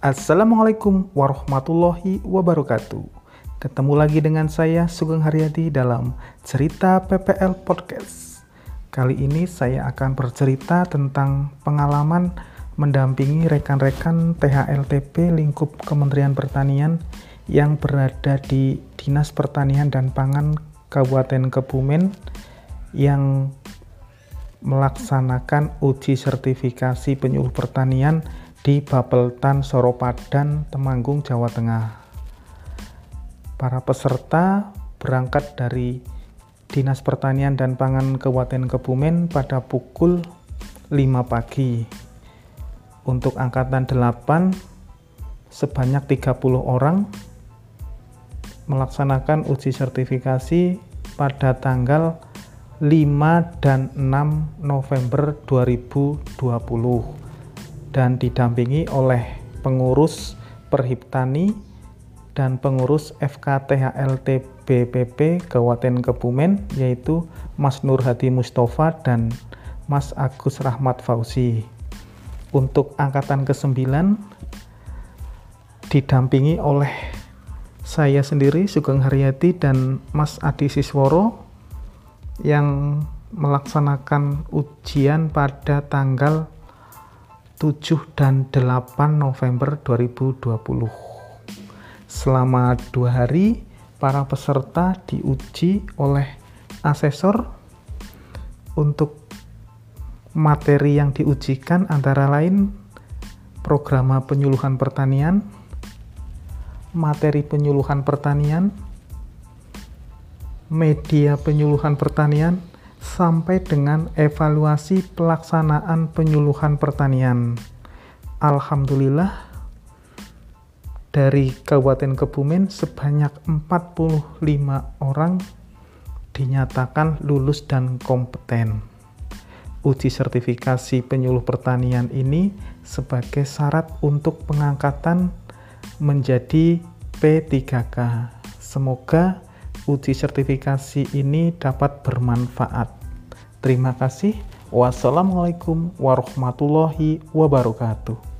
Assalamualaikum warahmatullahi wabarakatuh. Ketemu lagi dengan saya Sugeng Haryadi dalam Cerita PPL Podcast. Kali ini saya akan bercerita tentang pengalaman mendampingi rekan-rekan THLTP lingkup Kementerian Pertanian yang berada di Dinas Pertanian dan Pangan Kabupaten Kebumen yang melaksanakan uji sertifikasi penyuluh pertanian di Bapeltan Soropadan, Temanggung, Jawa Tengah. Para peserta berangkat dari Dinas Pertanian dan Pangan Kabupaten Kebumen pada pukul 5 pagi. Untuk angkatan 8 sebanyak 30 orang melaksanakan uji sertifikasi pada tanggal 5 dan 6 November 2020 dan didampingi oleh pengurus Perhiptani dan pengurus FKTHLT BPP Kabupaten Kebumen yaitu Mas Nur Hadi Mustafa dan Mas Agus Rahmat Fauzi. Untuk angkatan ke-9 didampingi oleh saya sendiri Sugeng Haryati dan Mas Adi Sisworo yang melaksanakan ujian pada tanggal 7 dan 8 November 2020. Selama dua hari, para peserta diuji oleh asesor untuk materi yang diujikan antara lain program penyuluhan pertanian, materi penyuluhan pertanian, media penyuluhan pertanian, sampai dengan evaluasi pelaksanaan penyuluhan pertanian. Alhamdulillah dari Kabupaten Kebumen sebanyak 45 orang dinyatakan lulus dan kompeten. Uji sertifikasi penyuluh pertanian ini sebagai syarat untuk pengangkatan menjadi P3K. Semoga uji sertifikasi ini dapat bermanfaat. Terima kasih. Wassalamualaikum warahmatullahi wabarakatuh.